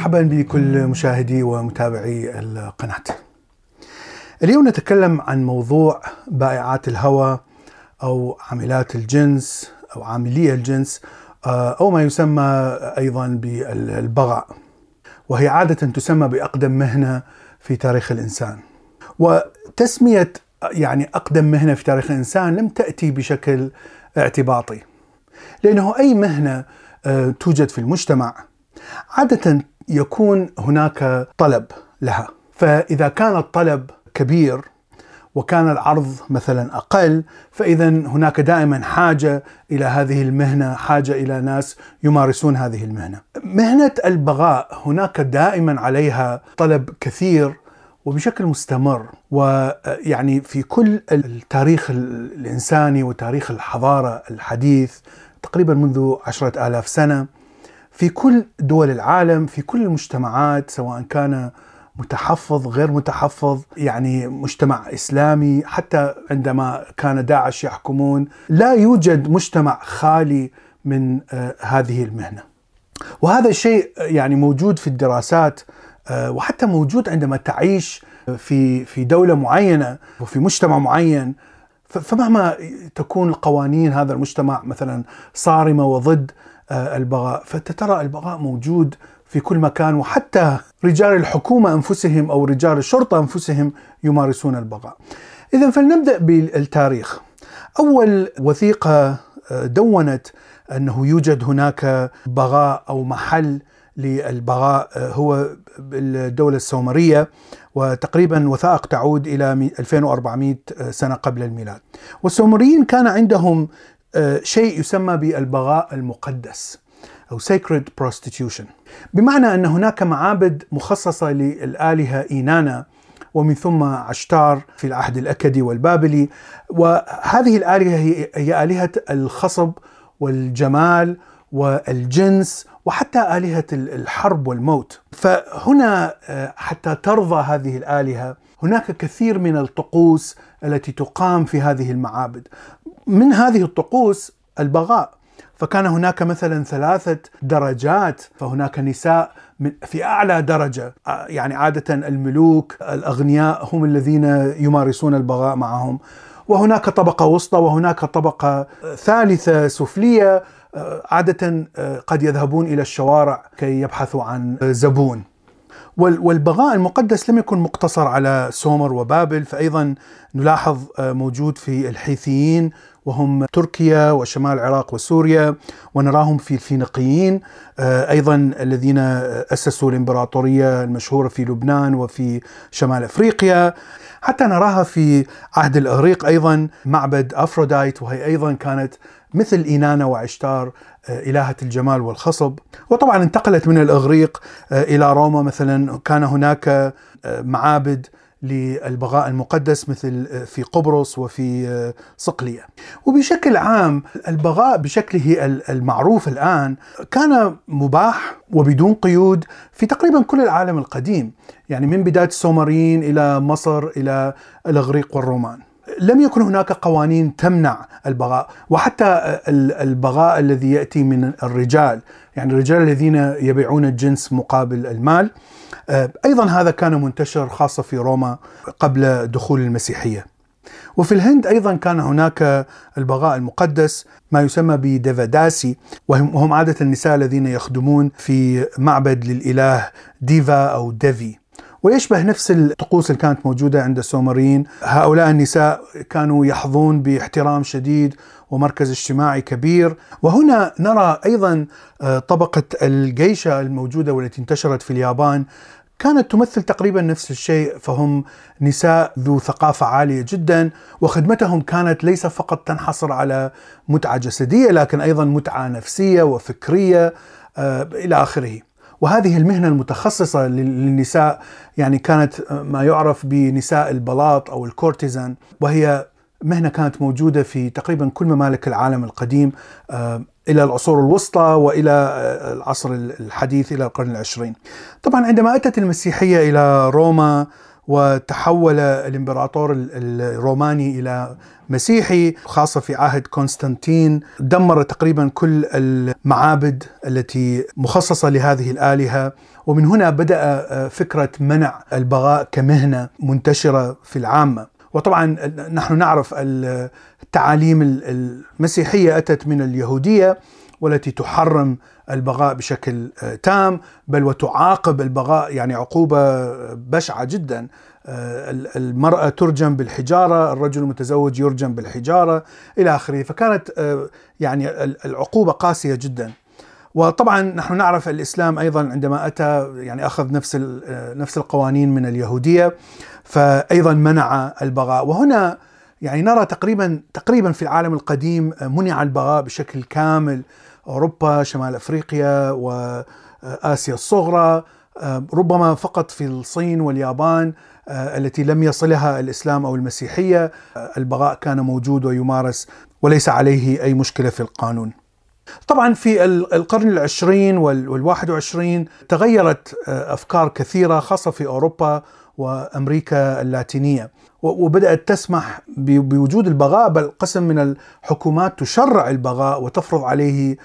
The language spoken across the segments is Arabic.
مرحبا بكل مشاهدي ومتابعي القناة. اليوم نتكلم عن موضوع بائعات الهوى أو عاملات الجنس أو عاملي الجنس أو ما يسمى أيضا بالبغاء. وهي عادة تسمى بأقدم مهنة في تاريخ الإنسان. وتسمية يعني أقدم مهنة في تاريخ الإنسان لم تأتي بشكل اعتباطي. لأنه أي مهنة توجد في المجتمع عادة يكون هناك طلب لها. فإذا كان الطلب كبير وكان العرض مثلا أقل فإذا هناك دائما حاجة إلى هذه المهنة حاجة إلى ناس يمارسون هذه المهنة. مهنة البغاء هناك دائما عليها طلب كثير وبشكل مستمر. ويعني في كل التاريخ الإنساني وتاريخ الحضارة الحديث تقريبا منذ عشرة آلاف سنة في كل دول العالم في كل المجتمعات سواء كان متحفظ غير متحفظ يعني مجتمع إسلامي حتى عندما كان داعش يحكمون لا يوجد مجتمع خالي من هذه المهنة. وهذا الشيء يعني موجود في الدراسات وحتى موجود عندما تعيش في في دولة معينة وفي مجتمع معين فمهما تكون القوانين هذا المجتمع مثلا صارمة وضد البغاء. فترى البغاء موجود في كل مكان وحتى رجال الحكومة أنفسهم أو رجال الشرطة أنفسهم يمارسون البغاء. إذا فلنبدأ بالتاريخ. أول وثيقة دونت أنه يوجد هناك بغاء أو محل للبغاء هو الدولة السومرية وتقريبا وثائق تعود إلى 2400 سنة قبل الميلاد. والسومريين كان عندهم شيء يسمى بالبغاء المقدس أو sacred prostitution. بمعنى أن هناك معابد مخصصة للآلهة إينانا ومن ثم عشتار في العهد الأكدي والبابلي. وهذه الآلهة هي آلهة الخصب والجمال والجنس وحتى آلهة الحرب والموت. فهنا حتى ترضى هذه الآلهة هناك كثير من الطقوس التي تقام في هذه المعابد. من هذه الطقوس البغاء. فكان هناك مثلا ثلاثة درجات فهناك نساء من في أعلى درجة. يعني عادة الملوك الأغنياء هم الذين يمارسون البغاء معهم. وهناك طبقة وسطى وهناك طبقة ثالثة سفلية. عادة قد يذهبون إلى الشوارع كي يبحثوا عن زبون. والبغاء المقدس لم يكن مقتصر على سومر وبابل فايضا نلاحظ موجود في الحيثيين وهم تركيا وشمال العراق وسوريا ونراهم في الفينيقيين أيضا الذين أسسوا الإمبراطورية المشهورة في لبنان وفي شمال أفريقيا. حتى نراها في عهد الإغريق أيضا معبد أفروديت وهي أيضا كانت مثل إينانا وعشتار إلهة الجمال والخصب. وطبعا انتقلت من الإغريق إلى روما مثلا كان هناك معابد للبغاء المقدس مثل في قبرص وفي صقلية. وبشكل عام البغاء بشكله المعروف الآن كان مباح وبدون قيود في تقريبا كل العالم القديم يعني من بداية السومريين إلى مصر إلى الإغريق والرومان. لم يكن هناك قوانين تمنع البغاء وحتى البغاء الذي يأتي من الرجال يعني الرجال الذين يبيعون الجنس مقابل المال. أيضا هذا كان منتشر خاصة في روما قبل دخول المسيحية. وفي الهند أيضا كان هناك البغاء المقدس ما يسمى بديفاداسي وهم عادة النساء الذين يخدمون في معبد للإله ديفا أو ديفي. ويشبه نفس الطقوس اللي كانت موجودة عند السومريين؟ هؤلاء النساء كانوا يحظون باحترام شديد ومركز اجتماعي كبير. وهنا نرى أيضا طبقة الجيشة الموجودة والتي انتشرت في اليابان كانت تمثل تقريبا نفس الشيء. فهم نساء ذو ثقافة عالية جدا وخدمتهم كانت ليس فقط تنحصر على متعة جسدية لكن أيضا متعة نفسية وفكرية إلى آخره. وهذه المهنة المتخصصة للنساء يعني كانت ما يعرف بنساء البلاط أو ال courtesan وهي مهنة كانت موجودة في تقريبا كل ممالك العالم القديم إلى العصور الوسطى وإلى العصر الحديث إلى القرن العشرين. طبعا عندما أتت المسيحية إلى روما وتحول الإمبراطور الروماني إلى مسيحي خاصة في عهد كونستانتين. دمر تقريبا كل المعابد التي مخصصة لهذه الآلهة. ومن هنا بدأ فكرة منع البغاء كمهنة منتشرة في العامة. وطبعا نحن نعرف التعاليم المسيحية أتت من اليهودية والتي تحرم البغاء بشكل آه، تام بل وتعاقب البغاء يعني عقوبة بشعة جدا. آه، المرأة ترجم بالحجارة، الرجل المتزوج يرجم بالحجارة إلى آخره، فكانت آه، يعني العقوبة قاسية جدا. وطبعا نحن نعرف الإسلام أيضا عندما أتى يعني أخذ نفس نفس القوانين من اليهودية فايضا منع البغاء. وهنا يعني نرى تقريبا تقريبا في العالم القديم منع البغاء بشكل كامل. أوروبا شمال أفريقيا واسيا الصغرى ربما فقط في الصين واليابان التي لم يصلها الإسلام أو المسيحية البغاء كان موجود ويمارس وليس عليه أي مشكلة في القانون. طبعا في القرن العشرين والواحد وعشرين تغيرت أفكار كثيرة خاصة في أوروبا وأمريكا اللاتينية وبدأت تسمح بوجود البغاء بل قسم من الحكومات تشرع البغاء وتفرض عليه آه،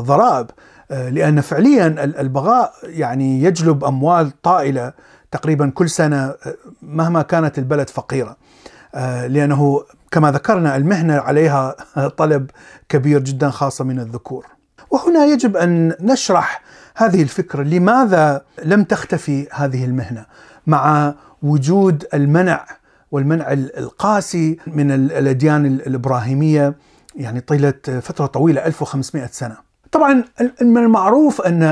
ضرائب. آه، لأن فعليا البغاء يعني يجلب أموال طائلة تقريبا كل سنة آه، مهما كانت البلد فقيرة. لأنه كما ذكرنا المهنة عليها طلب كبير جدا خاصة من الذكور. وهنا يجب أن نشرح هذه الفكرة لماذا لم تختفي هذه المهنة؟ مع وجود المنع والمنع القاسي من الأديان الإبراهيمية يعني طيلة فترة طويلة 1500 سنة. طبعا من المعروف أن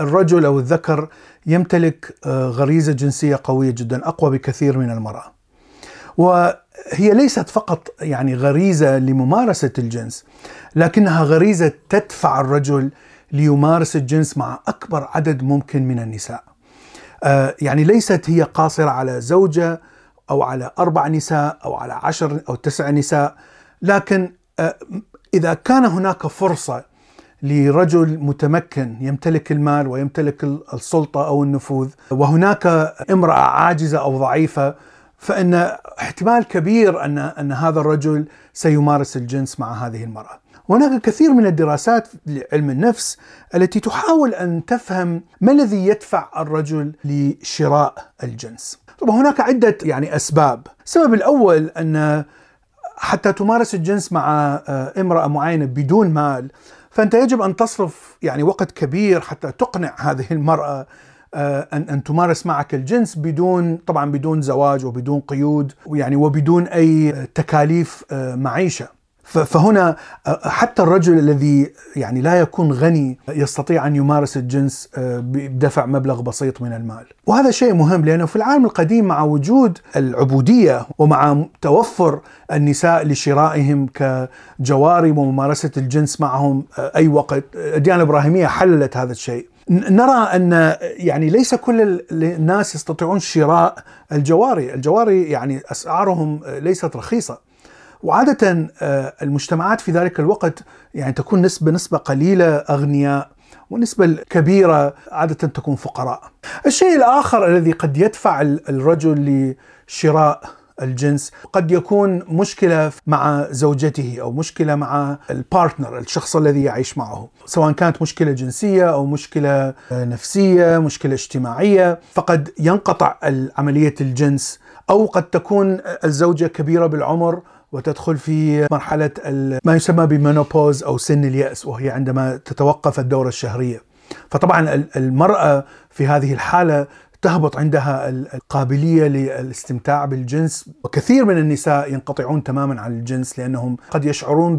الرجل أو الذكر يمتلك آه، غريزة جنسية قوية جدا أقوى بكثير من المرأة. وهي ليست فقط يعني غريزة لممارسة الجنس لكنها غريزة تدفع الرجل ليمارس الجنس مع أكبر عدد ممكن من النساء. آه، يعني ليست هي قاصرة على زوجة أو على أربع نساء أو على عشر أو تسع نساء لكن إذا كان هناك فرصة لرجل متمكن يمتلك المال ويمتلك السلطة أو النفوذ وهناك امرأة عاجزة أو ضعيفة فإن احتمال كبير أن أن هذا الرجل سيمارس الجنس مع هذه المرأة. هناك كثير من الدراسات لعلم النفس التي تحاول أن تفهم ما الذي يدفع الرجل لشراء الجنس. طبعا هناك عدة يعني أسباب، السبب الأول أن حتى تمارس الجنس مع آه، امرأة معينة بدون مال فأنت يجب أن تصرف يعني وقت كبير حتى تقنع هذه المرأة آه، أن أن تمارس معك الجنس بدون طبعا بدون زواج وبدون قيود ويعني وبدون أي تكاليف آه، معيشة. فهنا حتى الرجل الذي يعني لا يكون غني يستطيع أن يمارس الجنس بدفع مبلغ بسيط من المال. وهذا شيء مهم لأنه في العالم القديم مع وجود العبودية ومع توفر النساء لشرائهم كجواري وممارسة الجنس معهم أي وقت، الديانه الابراهيميه حللت هذا الشيء. نرى أن يعني ليس كل الناس يستطيعون شراء الجواري، الجواري يعني أسعارهم ليست رخيصة. وعادة آه، المجتمعات في ذلك الوقت يعني تكون نسبة نسبة قليلة أغنياء والنسبة الكبيرة عادة تكون فقراء. الشيء الآخر الذي قد يدفع الرجل لشراء الجنس قد يكون مشكلة مع زوجته أو مشكلة مع البارتنر الشخص الذي يعيش معه سواء كانت مشكلة جنسية أو مشكلة نفسية مشكلة اجتماعية فقد ينقطع عملية الجنس أو قد تكون الزوجة كبيرة بالعمر وتدخل في مرحلة ما يسمى بمينوبوز أو سن اليأس وهي عندما تتوقف الدورة الشهرية. فطبعا المرأة في هذه الحالة تهبط عندها القابلية للاستمتاع بالجنس وكثير من النساء ينقطعون تماما عن الجنس لأنهم قد يشعرون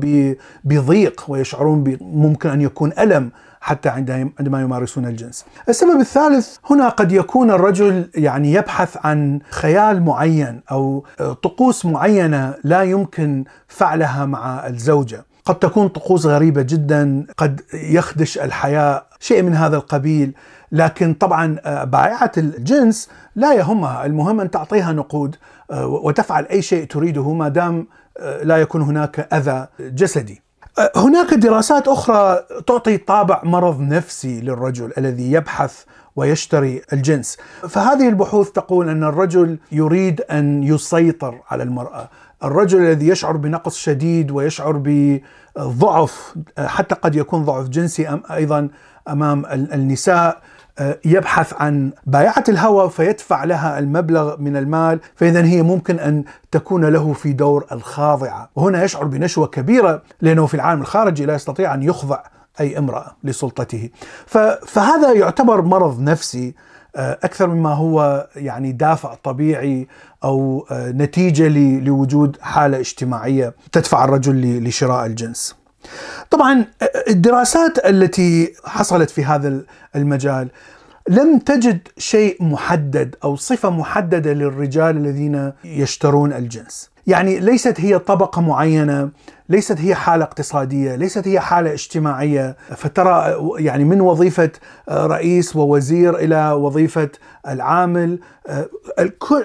بضيق ويشعرون ممكن أن يكون ألم حتى عندما يمارسون الجنس. السبب الثالث هنا قد يكون الرجل يعني يبحث عن خيال معين أو طقوس معينة لا يمكن فعلها مع الزوجة. قد تكون طقوس غريبة جدا، قد يخدش الحياة، شيء من هذا القبيل، لكن طبعا بائعه الجنس لا يهمها، المهم أن تعطيها نقود وتفعل أي شيء تريده ما دام لا يكون هناك أذى جسدي. هناك دراسات أخرى تعطي طابع مرض نفسي للرجل الذي يبحث ويشتري الجنس. فهذه البحوث تقول أن الرجل يريد أن يسيطر على المرأة. الرجل الذي يشعر بنقص شديد ويشعر بضعف حتى قد يكون ضعف جنسي أيضا أمام النساء يبحث عن بائعة الهوى فيدفع لها المبلغ من المال فإذا هي ممكن أن تكون له في دور الخاضعة. وهنا يشعر بنشوة كبيرة لأنه في العالم الخارجي لا يستطيع أن يخضع أي امرأة لسلطته. فهذا يعتبر مرض نفسي آه، أكثر مما هو يعني دافع طبيعي أو آه، نتيجة لوجود حالة اجتماعية تدفع الرجل لشراء الجنس طبعا آه، الدراسات التي حصلت في هذا المجال لم تجد شيء محدد أو صفة محددة للرجال الذين يشترون الجنس. يعني ليست هي طبقة معينة، ليست هي حالة اقتصادية، ليست هي حالة اجتماعية، فترى يعني من وظيفة رئيس ووزير إلى وظيفة العامل،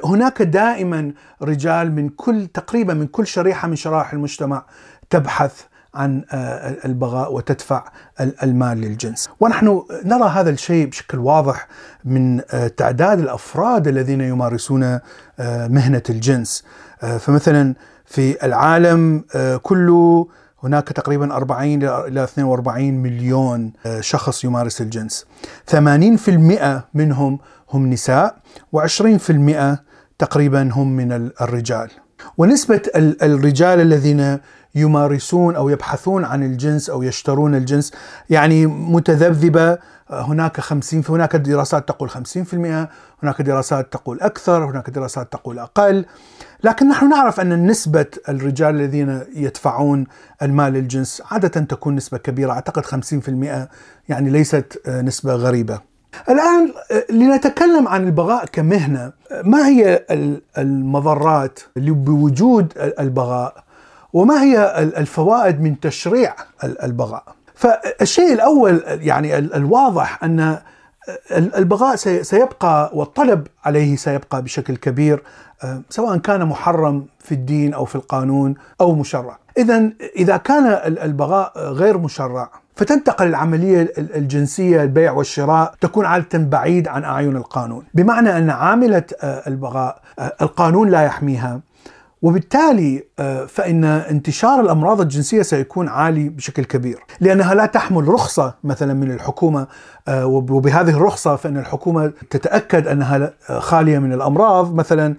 هناك دائما رجال من كل تقريبا من كل شريحة من شرائح المجتمع تبحث عن آه، البغاء وتدفع المال للجنس. ونحن نرى هذا الشيء بشكل واضح من آه، تعداد الأفراد الذين يمارسون آه، مهنة الجنس. فمثلا في العالم كله هناك تقريبا 40 إلى 42 مليون شخص يمارس الجنس. 80% منهم هم نساء و20% تقريبا هم من الرجال. ونسبة الرجال الذين يمارسون أو يبحثون عن الجنس أو يشترون الجنس يعني متذبذبة. هناك 50 هناك دراسات تقول 50% هناك دراسات تقول أكثر هناك دراسات تقول أقل. لكن نحن نعرف أن نسبة الرجال الذين يدفعون المال للجنس عادة تكون نسبة كبيرة أعتقد 50% يعني ليست نسبة غريبة. الآن لنتكلم عن البغاء كمهنة. ما هي المضرات بوجود البغاء؟ وما هي الفوائد من تشريع البغاء؟ فالشيء الأول يعني الواضح أن البغاء سيبقى والطلب عليه سيبقى بشكل كبير آه، سواء كان محرم في الدين أو في القانون أو مشرع. اذا إذا كان البغاء غير مشرع فتنتقل العملية الجنسية البيع والشراء تكون عادة بعيد عن أعين القانون، بمعنى أن عاملة آه، البغاء آه، القانون لا يحميها. وبالتالي آه، فإن انتشار الأمراض الجنسية سيكون عالي بشكل كبير. لأنها لا تحمل رخصة مثلا من الحكومة وبهذه الرخصة فإن الحكومة تتأكد أنها خالية من الأمراض مثلا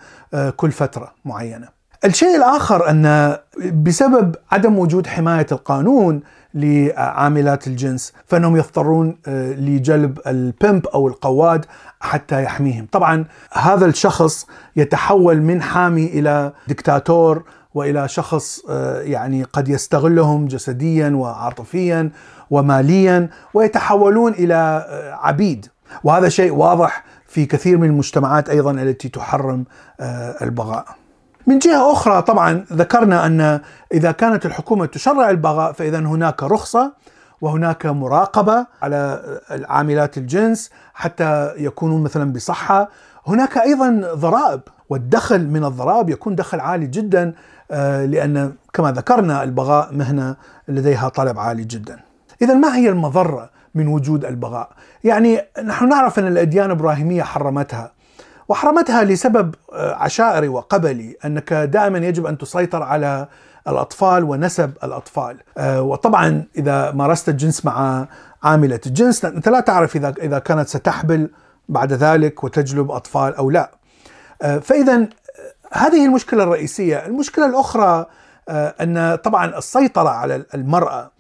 كل فترة معينة. الشيء الآخر أن بسبب عدم وجود حماية القانون لعاملات الجنس فإنهم يضطرون آه، لجلب البيمب أو القواد حتى يحميهم. طبعا هذا الشخص يتحول من حامي إلى دكتاتور وإلى شخص آه، يعني قد يستغلهم جسديا وعاطفيا وماليا ويتحولون إلى آه، عبيد. وهذا شيء واضح في كثير من المجتمعات أيضا التي تحرم البغاء. من جهة أخرى طبعا ذكرنا أن إذا كانت الحكومة تشرع البغاء فإذا هناك رخصة وهناك مراقبة على العاملات الجنس حتى يكونوا مثلا بصحة. هناك أيضا ضرائب والدخل من الضرائب يكون دخل عالي جدا آه، لأن كما ذكرنا البغاء مهنة لديها طلب عالي جدا. إذا ما هي المضرة من وجود البغاء؟ يعني نحن نعرف أن الأديان الإبراهيمية حرمتها. وحرمتها لسبب آه، عشائري وقبلي أنك دائما يجب أن تسيطر على الأطفال ونسب الأطفال. آه، وطبعا إذا مارست الجنس مع عاملة الجنس أنت لا تعرف إذا إذا كانت ستحبل بعد ذلك وتجلب أطفال أو لا. آه، فاذا هذه المشكلة الرئيسية. المشكلة الأخرى أن طبعا السيطرة على المرأة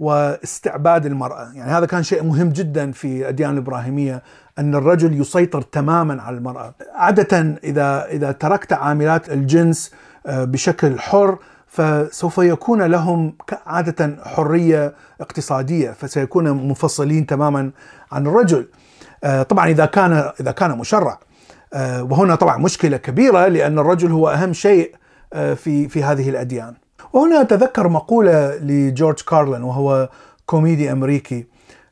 واستعباد المرأة. يعني هذا كان شيء مهم جدا في الأديان الإبراهيمية. أن الرجل يسيطر تماما على المرأة. عادة إذا, إذا تركت عاملات الجنس آه، بشكل حر فسوف يكون لهم عادة حرية اقتصادية فسيكون منفصلين تماما عن الرجل. آه، طبعا إذا كان إذا كان مشرع. آه، وهنا طبعا مشكلة كبيرة لأن الرجل هو أهم شيء في في هذه الأديان. وهنا أتذكر مقولة لجورج كارلين وهو كوميدي أمريكي.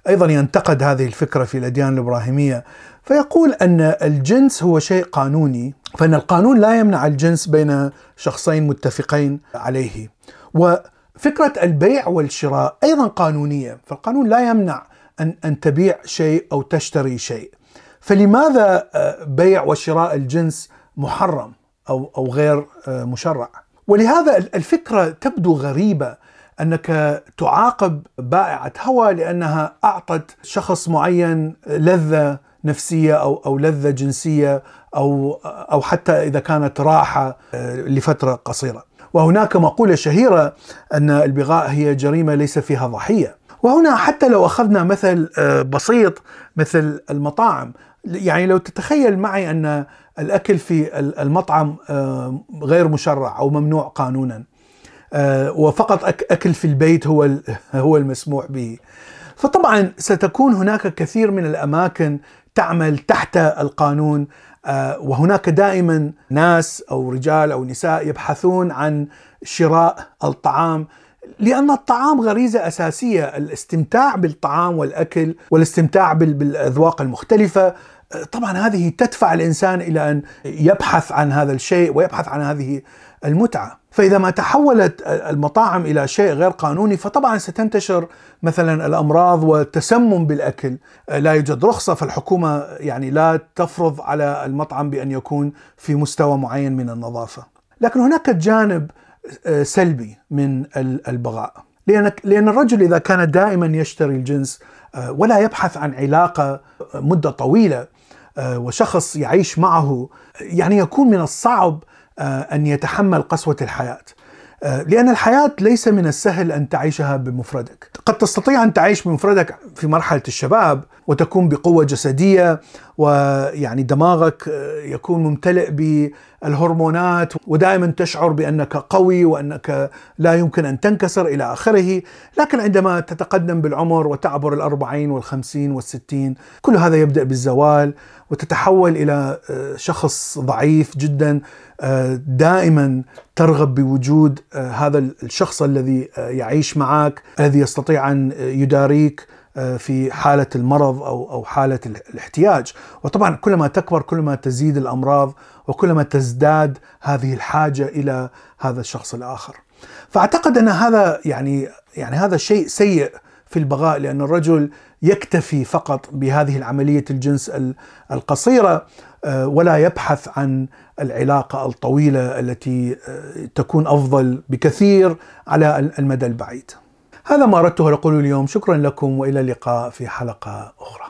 أيضا ينتقد هذه الفكرة في الأديان الإبراهيمية فيقول أن الجنس هو شيء قانوني فإن القانون لا يمنع الجنس بين شخصين متفقين عليه. وفكرة البيع والشراء أيضا قانونية فالقانون لا يمنع أن, أن تبيع شيء أو تشتري شيء. فلماذا بيع وشراء الجنس محرم أو أو غير مشرع؟ ولهذا الفكرة تبدو غريبة. أنك تعاقب بائعة هوى لأنها أعطت شخص معين لذة نفسية أو أو لذة جنسية أو أو حتى إذا كانت راحة لفترة قصيرة. وهناك مقولة شهيرة أن البغاء هي جريمة ليس فيها ضحية. وهنا حتى لو أخذنا مثل بسيط مثل المطاعم يعني لو تتخيل معي أن الأكل في المطعم غير مشرع أو ممنوع قانونا وفقط أكل في البيت هو هو المسموح به. فطبعا ستكون هناك كثير من الأماكن تعمل تحت القانون وهناك دائما ناس أو رجال أو نساء يبحثون عن شراء الطعام لأن الطعام غريزة أساسية. الاستمتاع بالطعام والأكل والاستمتاع بالأذواق المختلفة طبعا هذه تدفع الإنسان إلى أن يبحث عن هذا الشيء ويبحث عن هذه المتعة. فإذا ما تحولت المطاعم إلى شيء غير قانوني فطبعا ستنتشر مثلا الأمراض والتسمم بالأكل. لا يوجد رخصة فالحكومة يعني لا تفرض على المطعم بأن يكون في مستوى معين من النظافة. لكن هناك جانب سلبي من البغاء. لأن لأن الرجل إذا كان دائما يشتري الجنس ولا يبحث عن علاقة مدة طويلة وشخص يعيش معه يعني يكون من الصعب أن يتحمل قسوة الحياة. لأن الحياة ليس من السهل أن تعيشها بمفردك. قد تستطيع أن تعيش بمفردك في مرحلة الشباب وتكون بقوة جسدية ويعني دماغك يكون ممتلئ بالهرمونات ودائما تشعر بأنك قوي وأنك لا يمكن أن تنكسر إلى آخره. لكن عندما تتقدم بالعمر وتعبر الأربعين والخمسين والستين كل هذا يبدأ بالزوال وتتحول إلى شخص ضعيف جدا دائما ترغب بوجود هذا الشخص الذي يعيش معك الذي يستطيع أن يداريك. في حالة المرض أو أو حالة الاحتياج، وطبعا كلما تكبر كلما تزيد الأمراض وكلما تزداد هذه الحاجة إلى هذا الشخص الآخر. فأعتقد أن هذا يعني يعني هذا شيء سيء في البغاء لأن الرجل يكتفي فقط بهذه العملية الجنس القصيرة ولا يبحث عن العلاقة الطويلة التي تكون أفضل بكثير على المدى البعيد. هذا ما أردته لأقوله اليوم شكرا لكم وإلى اللقاء في حلقة أخرى.